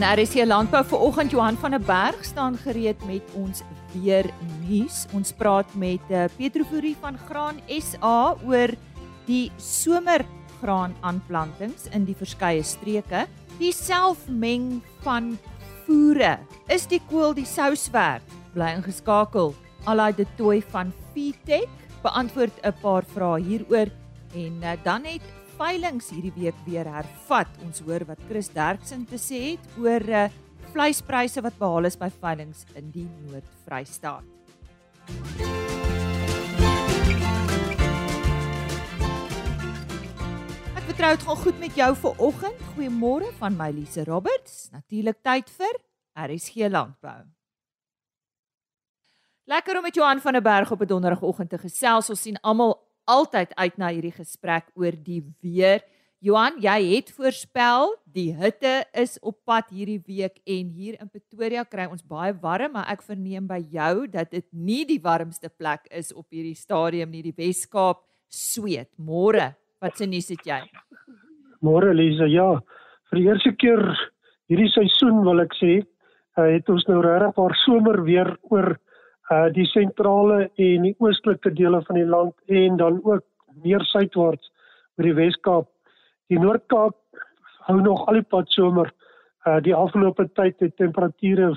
In RC Landbou vanoggend Johan van der Berg staan gereed met ons weer nuus. Ons praat met uh, Petro Fourie van Graan SA oor die somergraan aanplantings in die verskeie streke. Die selfmeng van voere. Is die kool die sous werd? Bly ingeskakel. Alai de Tooi van Feedtech beantwoord 'n paar vrae hieroor en uh, dan het veilings hierdie week weer hervat. Ons hoor wat Chris Derksen te sê het oor uh, vleispryse wat behaal is by veilings in die Noord-Vrystaat. Ek vertrou dit gaan goed met jou vir oggend. Goeiemôre van my Lise Roberts. Natuurlik tyd vir RSG Landbou. Lekker om met Johan van der Berg op 'n donderdagoggend te gesels. Ons sien almal altyd uit na hierdie gesprek oor die weer. Johan, jy het voorspel die hitte is op pad hierdie week en hier in Pretoria kry ons baie warm, maar ek verneem by jou dat dit nie die warmste plek is op hierdie stadium nie, die Wes-Kaap sweet. Môre, wat se nuus het jy? Môre Lisa, ja. Vir die eerste keer hierdie seisoen wil ek sê, uh, het ons nou regtig 'n somer weer oor uh die sentrale en die oostelike dele van die land en dan ook meer suidwaarts oor die Wes-Kaap. Die Noord-Kaap hou nog al die pad somer. Uh die afgelope tyd het temperature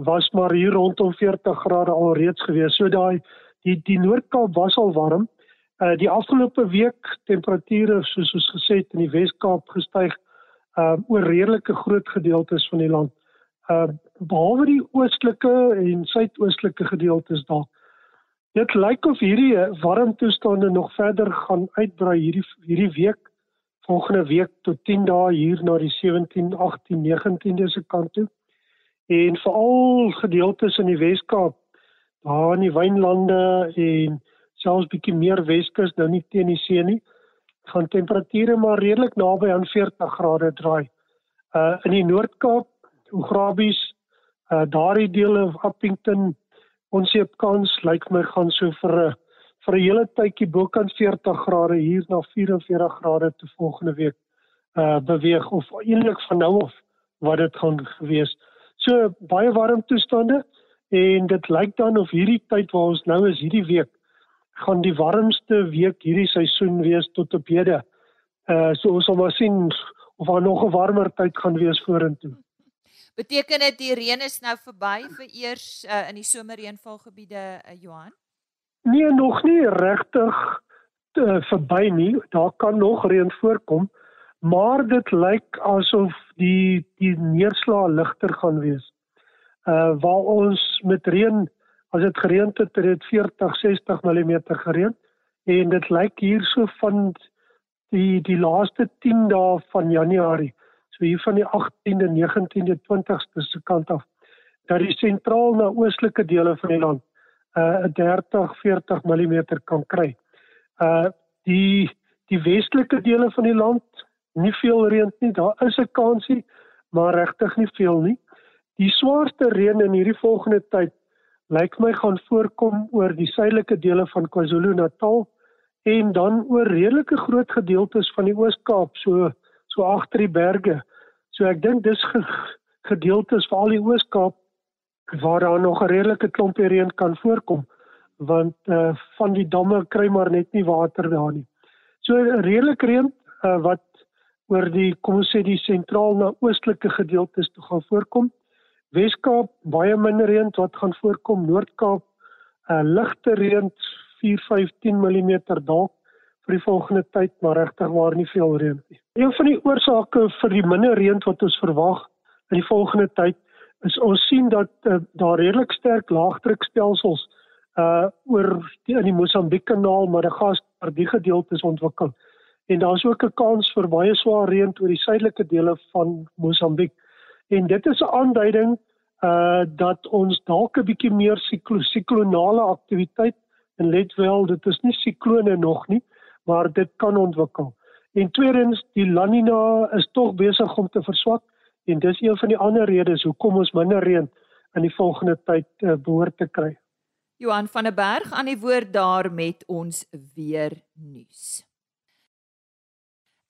was maar hier rondom 40 grade alreeds gewees. So daai die die Noord-Kaap was al warm. Uh die afgelope week temperature soos ons gesê het in die Wes-Kaap gestyg uh oor redelike groot gedeeltes van die land uh behalwe die oostelike en suidoostelike gedeeltes daar. Dit lyk of hierdie warm toestande nog verder gaan uitbrei hierdie hierdie week volgende week tot 10 dae hier na die 17, 18, 19de se kant toe. En veral gedeeltes in die Wes-Kaap, daar in die wynlande en selfs bietjie meer Weskus nou nie teen die see nie, gaan temperature maar redelik naby aan 40 grade draai. Uh in die Noord-Kaap Ograbies, uh daardie dele van Appington ons seep kans lyk my gaan so vir 'n vir 'n hele tydjie bokant 40 grade hier na 44 grade te volgende week uh beweeg of eintlik van nou af wat dit gaan gewees. So baie warm toestande en dit lyk dan of hierdie tyd waar ons nou is hierdie week gaan die warmste week hierdie seisoen wees tot op hede. Uh so ons sal maar sien of daar nog 'n warmer tyd gaan wees vorentoe. Beteken dit die reën is nou verby vir eers uh, in die somerreënvalgebiede uh, Johan? Nee, nog nie regtig uh, verby nie. Daar kan nog reën voorkom, maar dit lyk asof die die neerslae ligter gaan wees. Uh waar ons met reën as dit gereën het, het dit 40, 60 mm gereën en dit lyk hierso van die die laaste 10 dae van Januarie so hier van die 18de, 19de, 20ste se kant af dat die sentraal na oostelike dele van die land uh 'n 30, 40 mm kan kry. Uh die die westelike dele van die land nie veel reën nie. Daar is 'n kansie, maar regtig nie veel nie. Die swaarste reën in hierdie volgende tyd lyk my gaan voorkom oor die suidelike dele van KwaZulu-Natal en dan oor redelike groot gedeeltes van die Oos-Kaap, so so agter die berge. So ek dink dis gedeeltes vir al die Oos-Kaap waar daar nog 'n redelike klompie reën kan voorkom want uh van die damme kry maar net nie water daar nie. So redelik reën uh wat oor die kom ons sê die sentraal na oostelike gedeeltes toe gaan voorkom. Wes-Kaap baie minder reën wat gaan voorkom. Noord-Kaap uh ligte reën 4, 5, 10 mm dalk vir die volgende tyd, maar regtig waar nie veel reën nie. Een van die oorsake vir die minder reën wat ons verwag in die volgende tyd is ons sien dat uh, daar redelik sterk laagdrukstelsels uh oor die in die Mosambiek-kanaal, Madagaskar, die gedeeltes ontwikkel. En daar's ook 'n kans vir baie swaar reën oor die suidelike dele van Mosambiek. En dit is 'n aanduiding uh dat ons dalk 'n bietjie meer siklonale aktiwiteit en let wel, dit is nie siklone nog nie, maar dit kan ontwikkel. En tweedens, die La Nina is tog besig om te verswak en dis een van die ander redes hoekom ons minder reën in die volgende tyd uh, behoort te kry. Johan van der Berg aan die woord daar met ons weer nuus.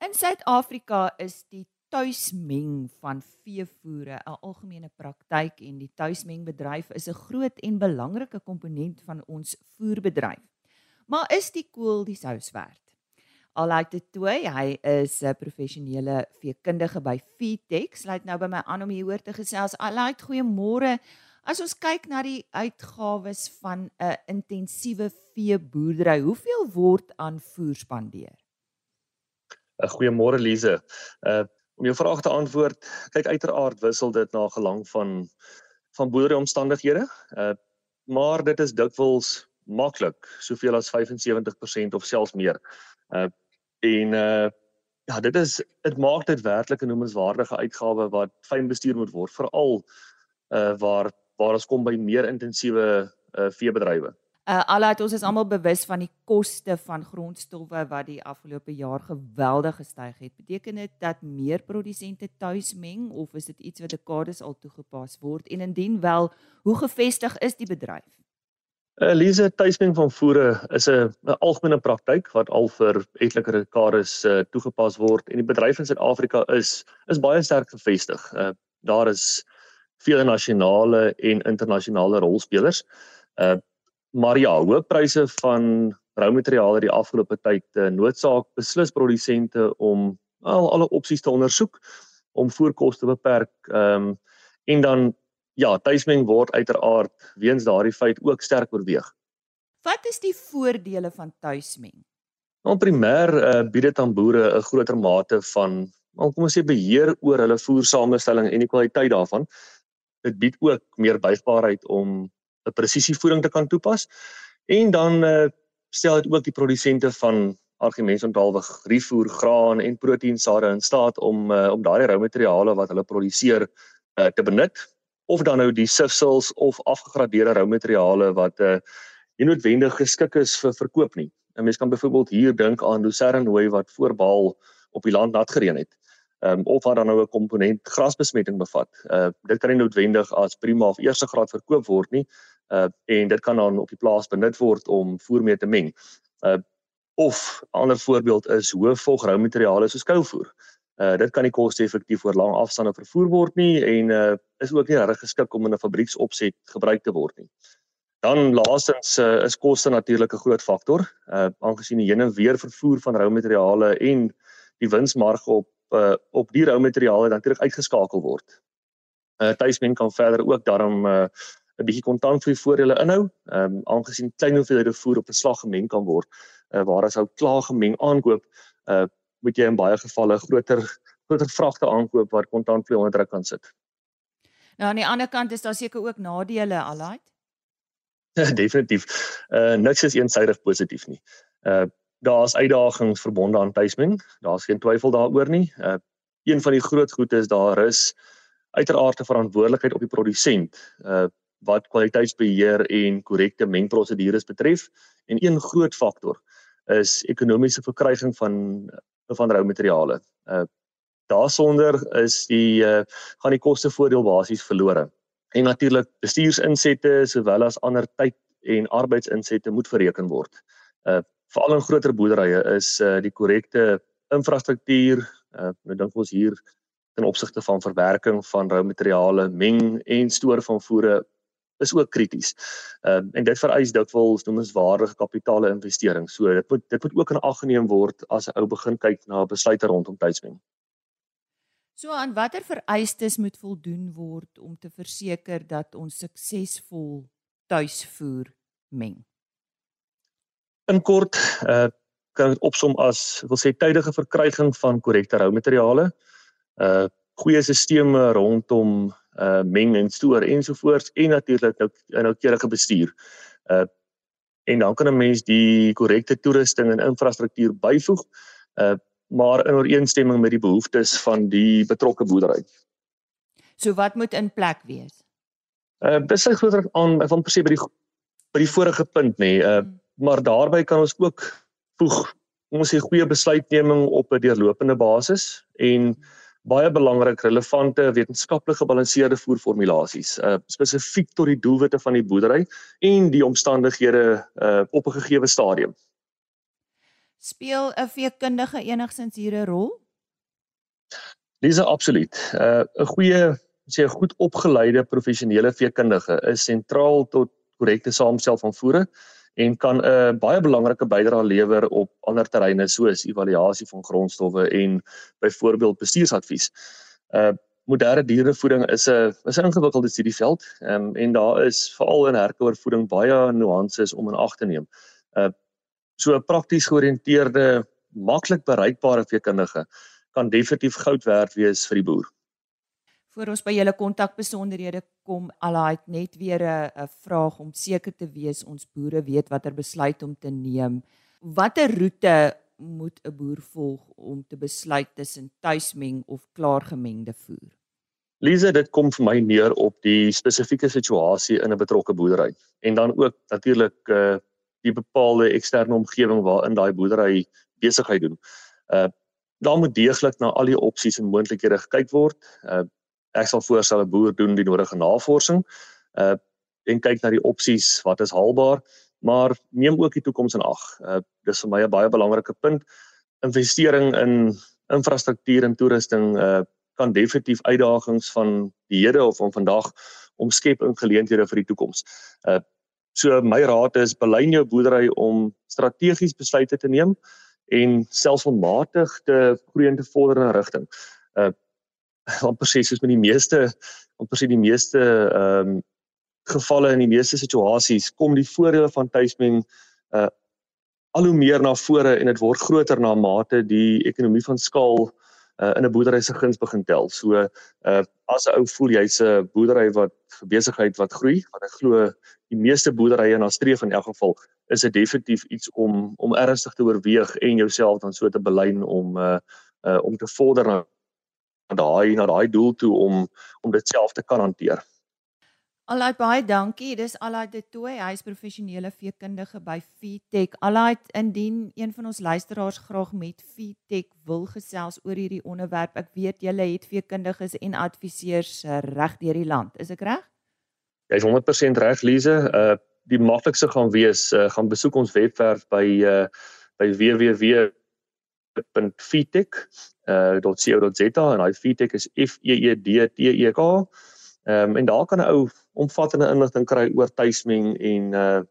In Suid-Afrika is die tuismeng van veevoere 'n algemene praktyk en die tuismengbedryf is 'n groot en belangrike komponent van ons voerbedryf. Maar is die kool die sous werd? Alait de Tooi, hy is 'n professionele veekundige by Feedtex. Sluit nou by my aan om hieroor te gesels. Alait, goeiemôre. As ons kyk na die uitgawes van 'n intensiewe veeboerdery, hoeveel word aan voer spandeer? 'n Goeiemôre Lize. Uh om jou vraag te antwoord, kyk uiteraard wissel dit na gelang van van boerderyomstandighede. Uh maar dit is dikwels maklik, soveel as 75% of selfs meer. Uh en uh ja, dit is dit maak dit werklik 'n noemenswaardige uitgawe wat fyn bestuur moet word, veral uh waar waar ons kom by meer intensiewe uh, veebedrywe. Uh alhoewel ons is almal bewus van die koste van grondstowwe wat die afgelope jaar geweldig gestyg het, beteken dit dat meer produsente tuismeng of is dit iets wat dekades al toegepas word en indien wel, hoe gevestig is die bedryf? Elise uh, tuismeng van voere is 'n algemene praktyk wat al vir etlike dekades uh, toegepas word en die bedryf in Suid-Afrika is is baie sterk gevestig. Uh, daar is vele nasionale en internasionale rolspelers. Uh maar ja, hoë pryse van roumateriale die afgelope tyd uh, noodsaak beslis produsente om al alle opsies te ondersoek om voorkoste te beperk. Ehm um, en dan ja, tuismeng word uiteraard weens daardie feit ook sterk oorweeg. Wat is die voordele van tuismeng? Nou primêr uh, bied dit aan boere 'n groter mate van, kom ons sê beheer oor hulle voersamestelling en die kwaliteit daarvan dit bied ook meer buigbaarheid om 'n presisievoeding te kan toepas. En dan uh, stel dit ook die produsente van argumentsontalwig, rifoer, graan en proteïensade in staat om uh, om daardie roumateriale wat hulle produseer uh, te benut of dan nou die sifsels of afgegradeerde roumateriale wat uh, nie noodwendig geskik is vir verkoop nie. 'n Mens kan byvoorbeeld hier dink aan Lucerne Nooi wat voorbaal op die land nat gereën het ehm um, of wat dan nou 'n komponent grasbesmetting bevat. Uh dit kan nie noodwendig as prima of eerste graad verkoop word nie. Uh en dit kan dan op die plaas benut word om voer mee te meng. Uh of 'n ander voorbeeld is hoë vog roumateriale soos kouvoer. Uh dit kan nie koste-effektief oor lang afstande vervoer word nie en uh is ook nie reg geskik om in 'n fabrieksopset gebruik te word nie. Dan laastens uh, is koste natuurlik 'n groot faktor. Uh aangesien die heen en weer vervoer van roumateriale en die winsmarge op uh, op die roumateriale natuurlik uitgeskakel word. Uh tuismen kan verder ook daarom uh 'n bietjie kontantvloei voordele inhou, ehm um, aangesien klein hoeveelhede voer op 'n slag gemeng kan word, uh waar as ou klaar gemeng aankoop, uh moet jy in baie gevalle groter groter vragte aankoop waar kontantvloei onder druk kan sit. Nou aan die ander kant is daar seker ook nadele alai. Definitief. Uh niks is eensydig positief nie. Uh daar's uitdagings verbonde aan tuismeng. Daar's geen twyfel daaroor nie. Uh een van die groot goed is daar is uiteraard 'n verantwoordelikheid op die produsent uh wat kwaliteitsbeheer en korrekte mengprosedures betref. En een groot faktor is ekonomiese verkryging van van roumateriale. Uh daarsonder is die uh gaan die kostevoordeel basies verlore. En natuurlik bestuursinsette sowel as ander tyd en arbeidsinsette moet bereken word. Uh veral in groter boerderye is uh die korrekte infrastruktuur uh nou dink ons hier ten opsigte van verwerking van rou materiale, meng en stoor van voere is ook krities. Ehm uh, en dit vereis dikwels noemenswaardige kapitale investering. So dit moet dit moet ook in ag geneem word as 'n ou begin kyk na besluite rondom tuismeng. So aan watter vereistes moet voldoen word om te verseker dat ons suksesvol tuisvoer meng? in kort uh kan dit opsom as wil sê tydige verkryging van korrekte roumateriale uh goeie sisteme rondom uh meng en stoor ensovoorts en natuurlik nou noukeurige bestuur. Uh en dan kan 'n mens die korrekte toerusting en infrastruktuur byvoeg uh maar in ooreenstemming met die behoeftes van die betrokke boerdery. So wat moet in plek wees? Uh dis sy groter aan van presies by die by die vorige punt nê. Nee. Uh hmm maar daarbey kan ons ook voeg ons sê goeie besluitneming op 'n deurlopende basis en baie belangrik relevante wetenskaplik gebalanseerde voerformulasies uh, spesifiek tot die doelwitte van die boerdery en die omstandighede uh, op 'n gegeewe stadium. Speel 'n veekundige enigsins hier 'n rol? Dis absoluut. 'n uh, 'n goeie sê 'n goed opgeleide professionele veekundige is sentraal tot korrekte saamstel van voere en kan 'n uh, baie belangrike bydrae lewer op ander terreine soos evaluasie van grondstowwe en byvoorbeeld bestuursadvies. Uh moderne dierevoeding is 'n is 'n ingewikkelde studieveld um, en daar is veral in herkoorvoeding baie nuances om in ag te neem. Uh so 'n prakties georiënteerde, maklik bereikbare veekundige kan definitief goud werd wees vir die boer. Voor ons by julle kontakbesonderhede kom, alait net weer 'n vraag om seker te wees ons boere weet watter besluit om te neem. Watter roete moet 'n boer volg om te besluit tussen tuismeng of klaargemengde voer? Lise, dit kom vir my neer op die spesifieke situasie in 'n betrokke boerdery en dan ook natuurlik uh die bepaalde eksterne omgewing waarin daai boerdery besigheid doen. Uh daar moet deeglik na al die opsies en moontlikhede gekyk word. Uh ek sal voorstel 'n boer doen die nodige navorsing uh en kyk na die opsies wat is haalbaar, maar neem ook die toekoms in ag. Uh dis vir my 'n baie belangrike punt. Investering in infrastruktuur en toerusting uh kan definitief uitdagings van die hede of van vandag omskep in geleenthede vir die toekoms. Uh so my raad is belyn jou boerdery om strategies besluite te neem en selfsmatig te groei en te vorder in 'n rigting. Uh amper sê soos met die meeste amper sê die meeste ehm um, gevalle in die meeste situasies kom die voordele van tuismeng uh al hoe meer na vore en dit word groter na mate die ekonomie van skaal uh, in 'n boerdery se guns begin tel. So uh as 'n ou voel jy's 'n boerdery wat besigheid wat groei, wat ek glo die meeste boerderye na streef in elk geval is dit definitief iets om om ernstig te oorweeg en jouself dan so te belyn om uh, uh om te vorder na daai na daai doel toe om om dit self te kan hanteer. Alait baie dankie. Dis Alait de Tooi, hy is professionele veekundige by Feedtech. Alait, indien een van ons luisteraars graag met Feedtech wil gesels oor hierdie onderwerp, ek weet julle het veekundiges en adviseurs eh, reg deur die land. Is ek reg? Jy's 100% reg, Lize. Uh die maklikste gaan wees uh, gaan besoek ons webwerf by uh by www.feedtech.co.za uh, en hy Feedtech is F E E D T E K. Ehm um, en daar kan 'n ou omvattende inligting kry oor tuismeng en uh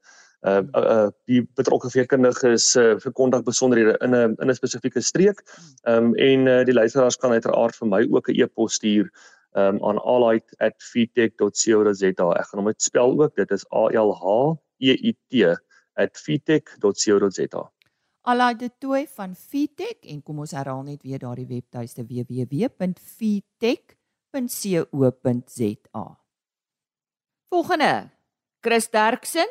uh uh, uh die betrokke veekundiges uh, vir kontak besonderhede in 'n in 'n spesifieke streek. Ehm um, en uh, die luisteraars kan uiteraard vir my ook 'n e-pos stuur um aan allight@feedtech.co.za. Ek gaan hom net spel ook. Dit is A L H E I T @feedtech.co.za. Allight dit toe van Feedtech en kom ons herhaal net weer daardie webtuiste www.feedtech www.co.za. Volgende, Chris Derksen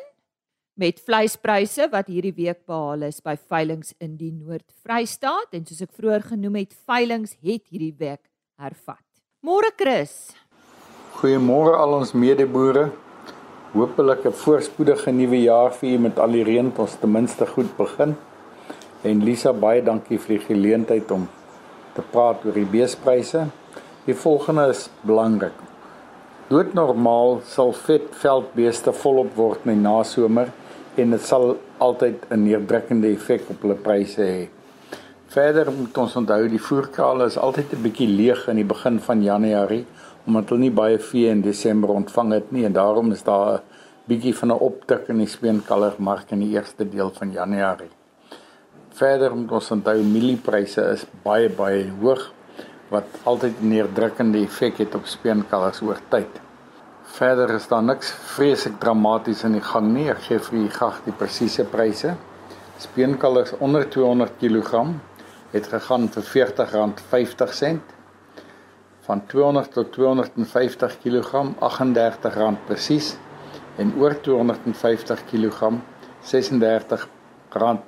met vleispryse wat hierdie week behaal is by veilinge in die Noord-Vrystaat en soos ek vroeër genoem het, veilinge het hierdie week hervat. Môre Chris. Goeiemôre al ons medeboere. Hoopelik 'n voorspoedige nuwe jaar vir u met al die reën ons ten minste goed begin. En Lisa, baie dankie vir die geleentheid om te praat oor die beespryse. Die volgende is belangrik. Doodnormaal sal vet veldbeeste volop word in die nasomer en dit sal altyd 'n neerdrukkende effek op hulle pryse hê. Verder moet ons onthou die voerkrale is altyd 'n bietjie leeg in die begin van Januarie omdat hulle nie baie vee in Desember ontvang het nie en daarom is daar 'n bietjie van 'n optik in die speenkallermark in die eerste deel van Januarie. Verder moet ons onthou mieliepryse is baie baie hoog wat altyd 'n neerdrukkende effek het op speenkalvers oor tyd. Verder is daar niks vreeslik dramaties in die gang nie. Ek gee vir u graag die presiese pryse. Speenkalvers onder 200 kg het gegaan vir R40.50 van 200 tot 250 kg R38 presies en oor 250 kg R36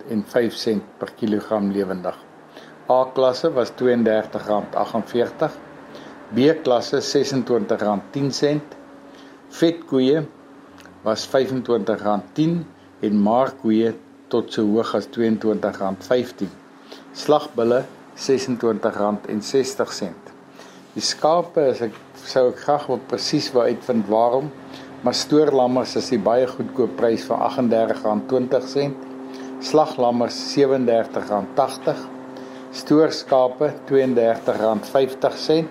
en 5 sent per kilogram lewendig. A klasse was R32.48. B klasse R26.10. Vetkoeie was R25.10 en markkoeie tot so hoog as R22.15. Slagbulle R26.60. Die skape is ek sou ek graag wil presies wou uitvind waarom, maar stoorlammers is die baie goedkoop prys van R38.20. Slaglammers R37.80 Stoorskape R32.50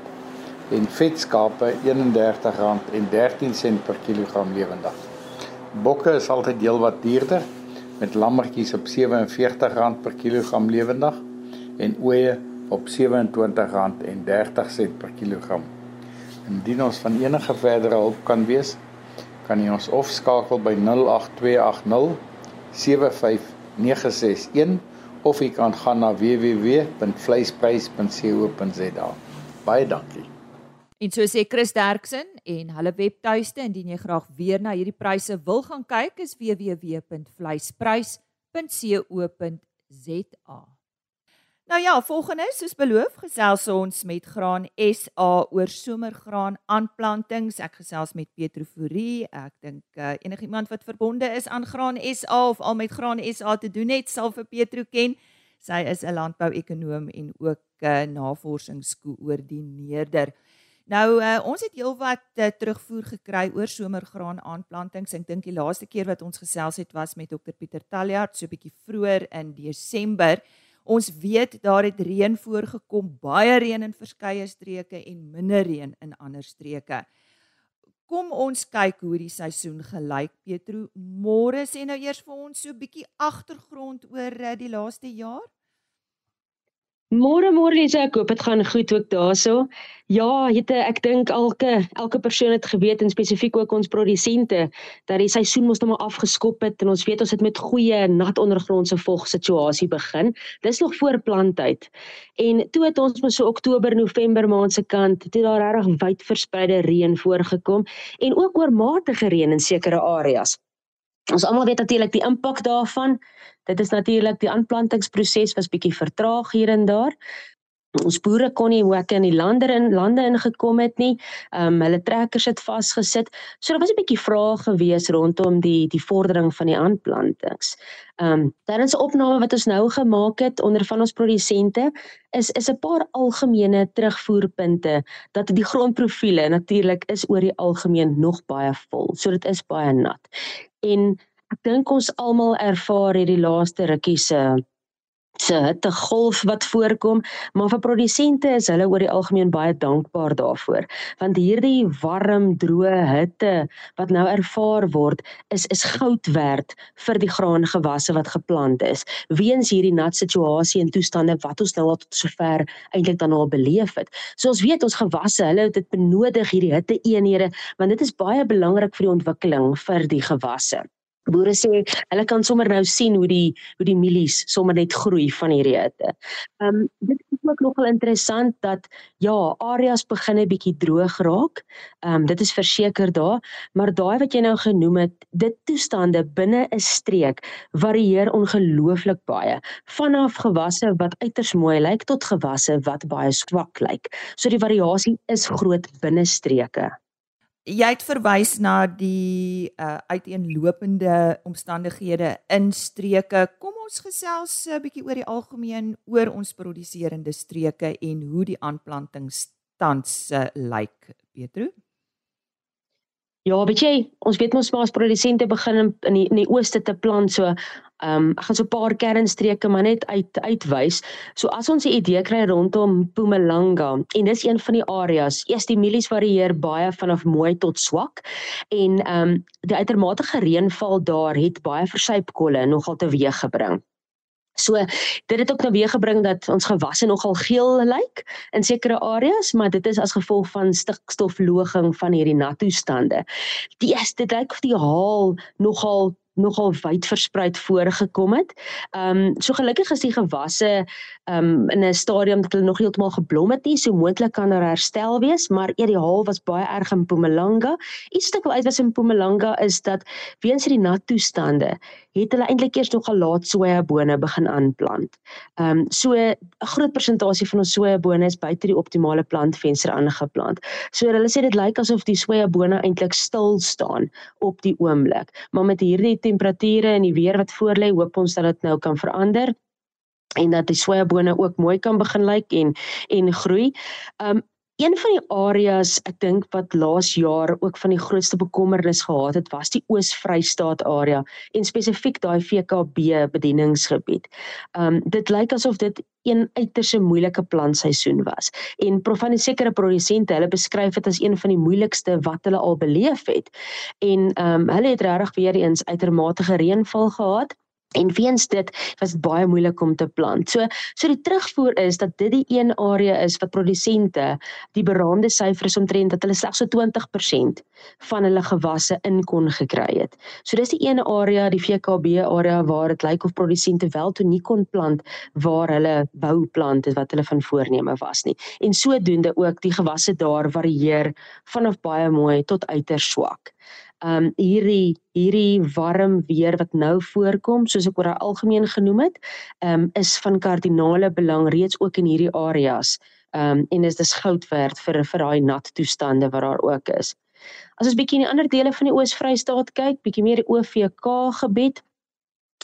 en vetskape R31.13 per kilogram lewendig. Bokke is altyd heelwat duurder met lammetjies op R47 per kilogram lewendig en ooe op R27.30 per kilogram. Indien ons van enige verdere hulp kan wees, kan jy ons of skakel by 08280 75961 of jy kan gaan na www.vleisprys.co.za. Baie dankie. En so sê Chris Derksen en hulle webtuiste indien jy graag weer na hierdie pryse wil gaan kyk is www.vleisprys.co.za. Nou ja, volgende soos beloof gesels ons met Graan SA oor somergraan aanplantings. Ek gesels met Petro Fourie. Ek dink uh, enigiemand wat verbonde is aan Graan SA of al met Graan SA te doen het, sal vir Petro ken. Sy is 'n landbouekonoom en ook 'n uh, navorsingskoördineerder. Nou uh, ons het heelwat uh, terugvoer gekry oor somergraan aanplantings. Ek dink die laaste keer wat ons gesels het was met Dr Pieter Taljaard so 'n bietjie vroeër in Desember. Ons weet daar het reën voorgekom, baie reën in verskeie streke en minder reën in ander streke. Kom ons kyk hoe die seisoen gelyk, Petro. Môre sê nou eers vir ons so 'n bietjie agtergrond oor eh, die laaste jaar. Môre môre Lisa, ek hoop dit gaan goed ook daarso. Ja, jette, ek dink elke elke persoon het geweet en spesifiek ook ons produsente dat die seisoen mos nou maar afgeskop het en ons weet ons het met goeie nat ondergrondse vog situasie begin. Dis nog voor planttyd. En toe het ons mos so Oktober, November maand se kant, toe daar regtig wyd verspreide reën voorgekom en ook oormatige reën in sekere areas. Ons almal weet natuurlik die impak daarvan. Dit is natuurlik die aanplantingsproses was bietjie vertraag hier en daar. Ons boere kon nie hoe ek in die lande in lande ingekom het nie. Ehm um, hulle trekkers het vasgesit. So daar was 'n bietjie vrae gewees rondom die die vordering van die aanplantings. Ehm um, tydens 'n opname wat ons nou gemaak het onder van ons produsente is is 'n paar algemene terugvoerpunte dat die grondprofiele natuurlik is oor die algemeen nog baie vol. So dit is baie nat. En ek dink ons almal ervaar hierdie laaste rukkie se se hitte golf wat voorkom, maar vir produsente is hulle oor die algemeen baie dankbaar daarvoor, want hierdie warm, droë hitte wat nou ervaar word, is is goud werd vir die graangewasse wat geplant is. Weens hierdie nat situasie en toestande wat ons nou al tot sover eintlik dan al beleef het. So ons weet ons gewasse, hulle het dit benodig hierdie hitte eenhede, want dit is baie belangrik vir die ontwikkeling vir die gewasse. Boere sê hulle kan sommer nou sien hoe die hoe die mielies sommer net groei van hierdie hitte. Ehm um, dit is ook nogal interessant dat ja, areas begin 'n bietjie droog raak. Ehm um, dit is verseker daar, maar daai wat jy nou genoem het, dit toestande binne 'n streek varieer ongelooflik baie. Vanaf gewasse wat uiters mooi lyk tot gewasse wat baie swak lyk. So die variasie is groot binne streke jy het verwys na die uh, uiteenlopende omstandighede in streke. Kom ons gesels 'n uh, bietjie oor die algemeen oor ons produserende streke en hoe die aanplantingstans uh, lyk, Petro. Ja, weet jy, ons weet mos maar as produsente begin in, in die, die ooste te plant so Ehm um, ek gaan so 'n paar kernstreke maar net uit uitwys. So as ons 'n idee kry rondom Mpumalanga en dis een van die areas. Eers die mielies varieer baie vanaf mooi tot swak en ehm um, die uitermate reënval daar het baie versuipkolle nogal teweeg gebring. So dit het ook nou weer gebring dat ons gewasse nogal geel lyk in sekere areas, maar dit is as gevolg van stikstofloging van hierdie nat toestande. Die is dit lyk of die haal nogal nogal wyd versprei voorgekom het. Ehm um, so gelukkig is die gewasse ehm um, in 'n stadium dat hulle nog heeltemal geblom het nie, so moontlik kan daar herstel wees, maar eer die haal was baie erg in Mpumalanga. Iets wat ek wil uitwys in Mpumalanga is dat weens hierdie nat toestande het hulle eintlik eers nog 'n laat sojabone begin aanplant. Ehm um, so 'n groot persentasie van ons sojabone is buite die optimale plantvenster aangeplant. So hulle sê dit lyk asof die sojabone eintlik stil staan op die oomblik, maar met hierdie temperature en die weer wat voorlê, hoop ons dat dit nou kan verander en dat die sojabone ook mooi kan begin lyk en en groei. Um Een van die areas ek dink wat laas jaar ook van die grootste bekommernis gehad het, was die Oos-Vrystaat area en spesifiek daai VKB bedieningsgebied. Um dit lyk asof dit een uiters moeilike plantseisoen was. En van die sekere produsente, hulle beskryf dit as een van die moeilikste wat hulle al beleef het. En um hulle het regtig weer eens uitermate reënval gehad En weens dit was dit baie moeilik om te plant. So so die terugvoer is dat dit die een area is wat produsente die beraamde syfers omtrent dat hulle slegs so 20% van hulle gewasse in kon gekry het. So dis die een area, die VKB area waar dit lyk of produsente wel toe nie kon plant waar hulle wou plant het wat hulle van voorneme was nie. En sodoende ook die gewasse daar varieer vanaf baie mooi tot uiters swak um hierdie hierdie warm weer wat nou voorkom soos ek oor algemeen genoem het um is van kardinale belang reeds ook in hierdie areas. Um en is dis goud werd vir vir daai nat toestande wat daar ook is. As ons bietjie in die ander dele van die Oos-Vrystaat kyk bietjie meer die OVK gebied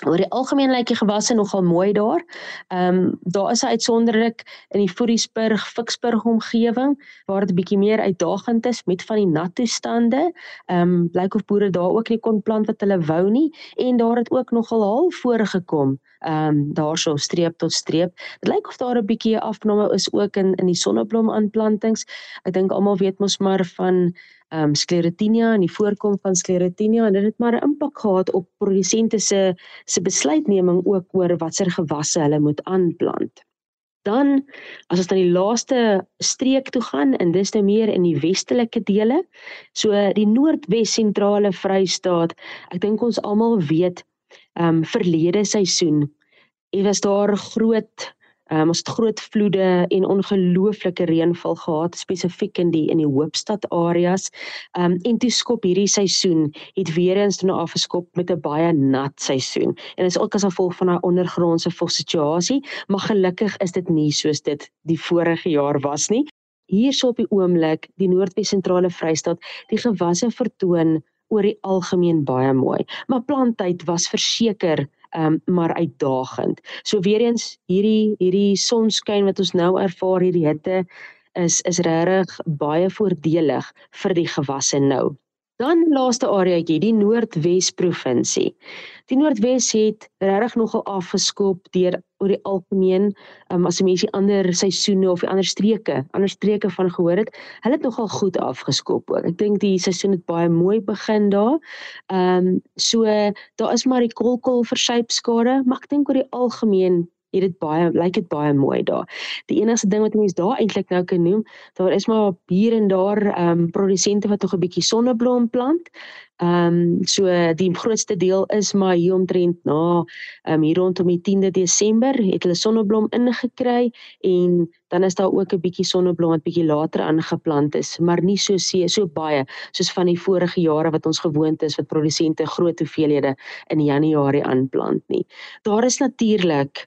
Oor die algemeen lyk die gewasse nogal mooi daar. Ehm um, daar is 'n uitsonderlik in die Fouriesburg, Ficksburg omgewing waar dit bietjie meer uitdagend is met van die nat toestande. Ehm um, blyk of boere daar ook nie kon plant wat hulle wou nie en daar het ook nogal half voorgekom. Ehm um, daarso streep tot streep. Dit lyk of daar 'n bietjie afname is ook in in die sonneblom aanplantings. Ek dink almal weet mos maar van um, sklerotinia en die voorkom van sklerotinia en dit het maar 'n impak gehad op produsente se se besluitneming ook oor watter gewasse hulle moet aanplant. Dan as ons na die laaste streek toe gaan en dis nou meer in die westelike dele, so die Noordwes sentrale Vrystaat. Ek dink ons almal weet ehm um, verlede seisoen, dit was daar groot Um, ons het groot vloede en ongelooflike reënval gehad spesifiek in die in die Hoopstad areas. Um en toe skop hierdie seisoen het weer eens nou afgeskop met 'n baie nat seisoen. En dit is ook as gevolg van daai ondergrondse situasie, maar gelukkig is dit nie soos dit die vorige jaar was nie. Hierso op die oomblik, die Noordwes sentrale Vrystaat, die gewasse vertoon oor die algemeen baie mooi, maar planttyd was verseker um, maar uitdagend. So weer eens hierdie hierdie sonskyn wat ons nou ervaar hierdie hitte is is regtig baie voordelig vir die gewasse nou. Dan laaste areaetjie, die Noordwes provinsie. Die Noordwes het regtig nogal afgeskop deur oor die algemeen, um, as jy mense ander seisoene of die ander streke, ander streke van gehoor het, hulle het nogal goed afgeskop ook. Ek dink die seisoen het baie mooi begin daar. Ehm um, so daar is maar die kolkol versypskade, maar ek dink oor die algemeen het dit baie lyk dit baie mooi daar. Die enigste ding wat mense daar eintlik nou kan noem, daar is maar hier en daar ehm um, produsente wat nog 'n bietjie sonneblom plant. Ehm um, so die grootste deel is maar hier omtrent na ehm um, hier rondom die 10de Desember het hulle sonneblom ingekry en dan is daar ook 'n bietjie sonneblom wat bietjie later aangeplant is, maar nie so see, so baie soos van die vorige jare wat ons gewoond is wat produsente groot hoeveelhede in Januarie aanplant nie. Daar is natuurlik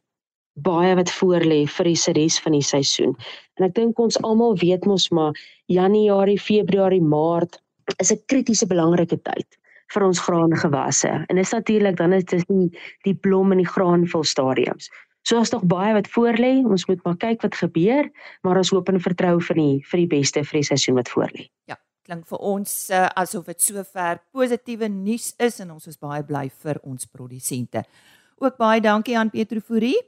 baie wat voorlê vir die res van die seisoen. En ek dink ons almal weet mos maar Januarie, Februarie, Maart is 'n kritiese belangrike tyd vir ons graangewasse. En dit is natuurlik dan is dit die die blom en die graanvol stadiums. So as tog baie wat voorlê, ons moet maar kyk wat gebeur, maar ons hoop en vertrou vir die vir die beste vir die seisoen wat voorlê. Ja, klink vir ons uh, asof dit sover positiewe nuus is en ons is baie bly vir ons produsente. Ook baie dankie aan Petro Fourie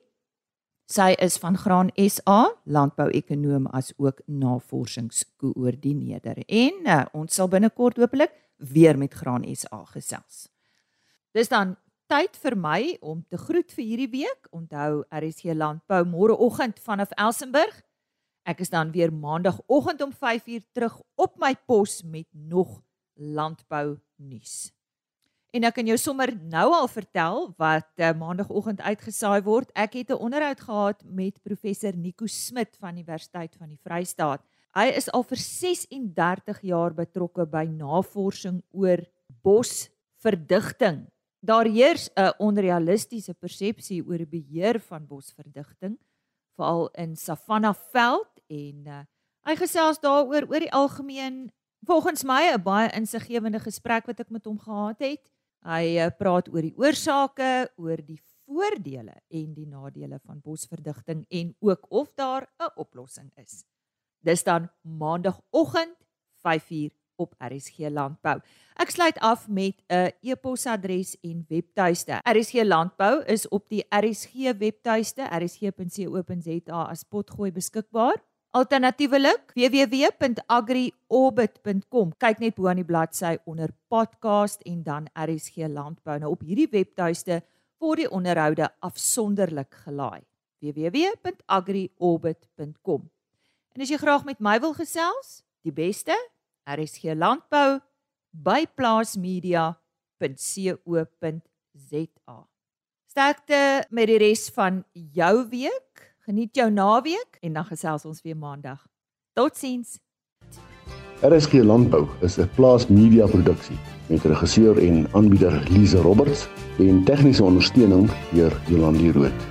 Sy is van Graan SA, landbouekonoom as ook navorsingskoördineerder. En uh, ons sal binnekort hopelik weer met Graan SA gesels. Dis dan tyd vir my om te groet vir hierdie week. Onthou, RSC Landbou môreoggend vanaf Elsenburg. Ek is dan weer maandagooggend om 5uur terug op my pos met nog landbou nuus. En ek kan jou sommer nou al vertel wat uh, maandagooggend uitgesaai word. Ek het 'n onderhoud gehad met professor Nico Smit van Universiteit van die Vrystaat. Hy is al vir 36 jaar betrokke by navorsing oor bosverdigting. Daar heers 'n onrealistiese persepsie oor die beheer van bosverdigting, veral in Savannah veld en uh, hy gesels daaroor oor die algemeen volgens my 'n baie insiggewende gesprek wat ek met hom gehad het. Hy eh, praat oor die oorsake, oor die voordele en die nadele van bosverdigting en ook of daar 'n oplossing is. Dis dan maandagooggend 5uur op RSG Landbou. Ek sluit af met 'n e-posadres en webtuiste. RSG Landbou is op die RSG webtuiste rsg.co.za as potgooi beskikbaar. Alternatiefelik www.agriorbit.com. Kyk net bo aan die bladsy onder podcast en dan RSG Landbou. Nou op hierdie webtuiste word die onderhoude afsonderlik gelaai. www.agriorbit.com. En as jy graag met my wil gesels, die beste RSG Landbou by plaasmedia.co.za. Sterkte met die res van jou week. Geniet jou naweek en dan gesels ons weer maandag. Totsiens. RSG Landbou is 'n plaasmedia produksie met regisseur en aanbieder Lize Roberts en tegniese ondersteuning deur Jolande Rooi.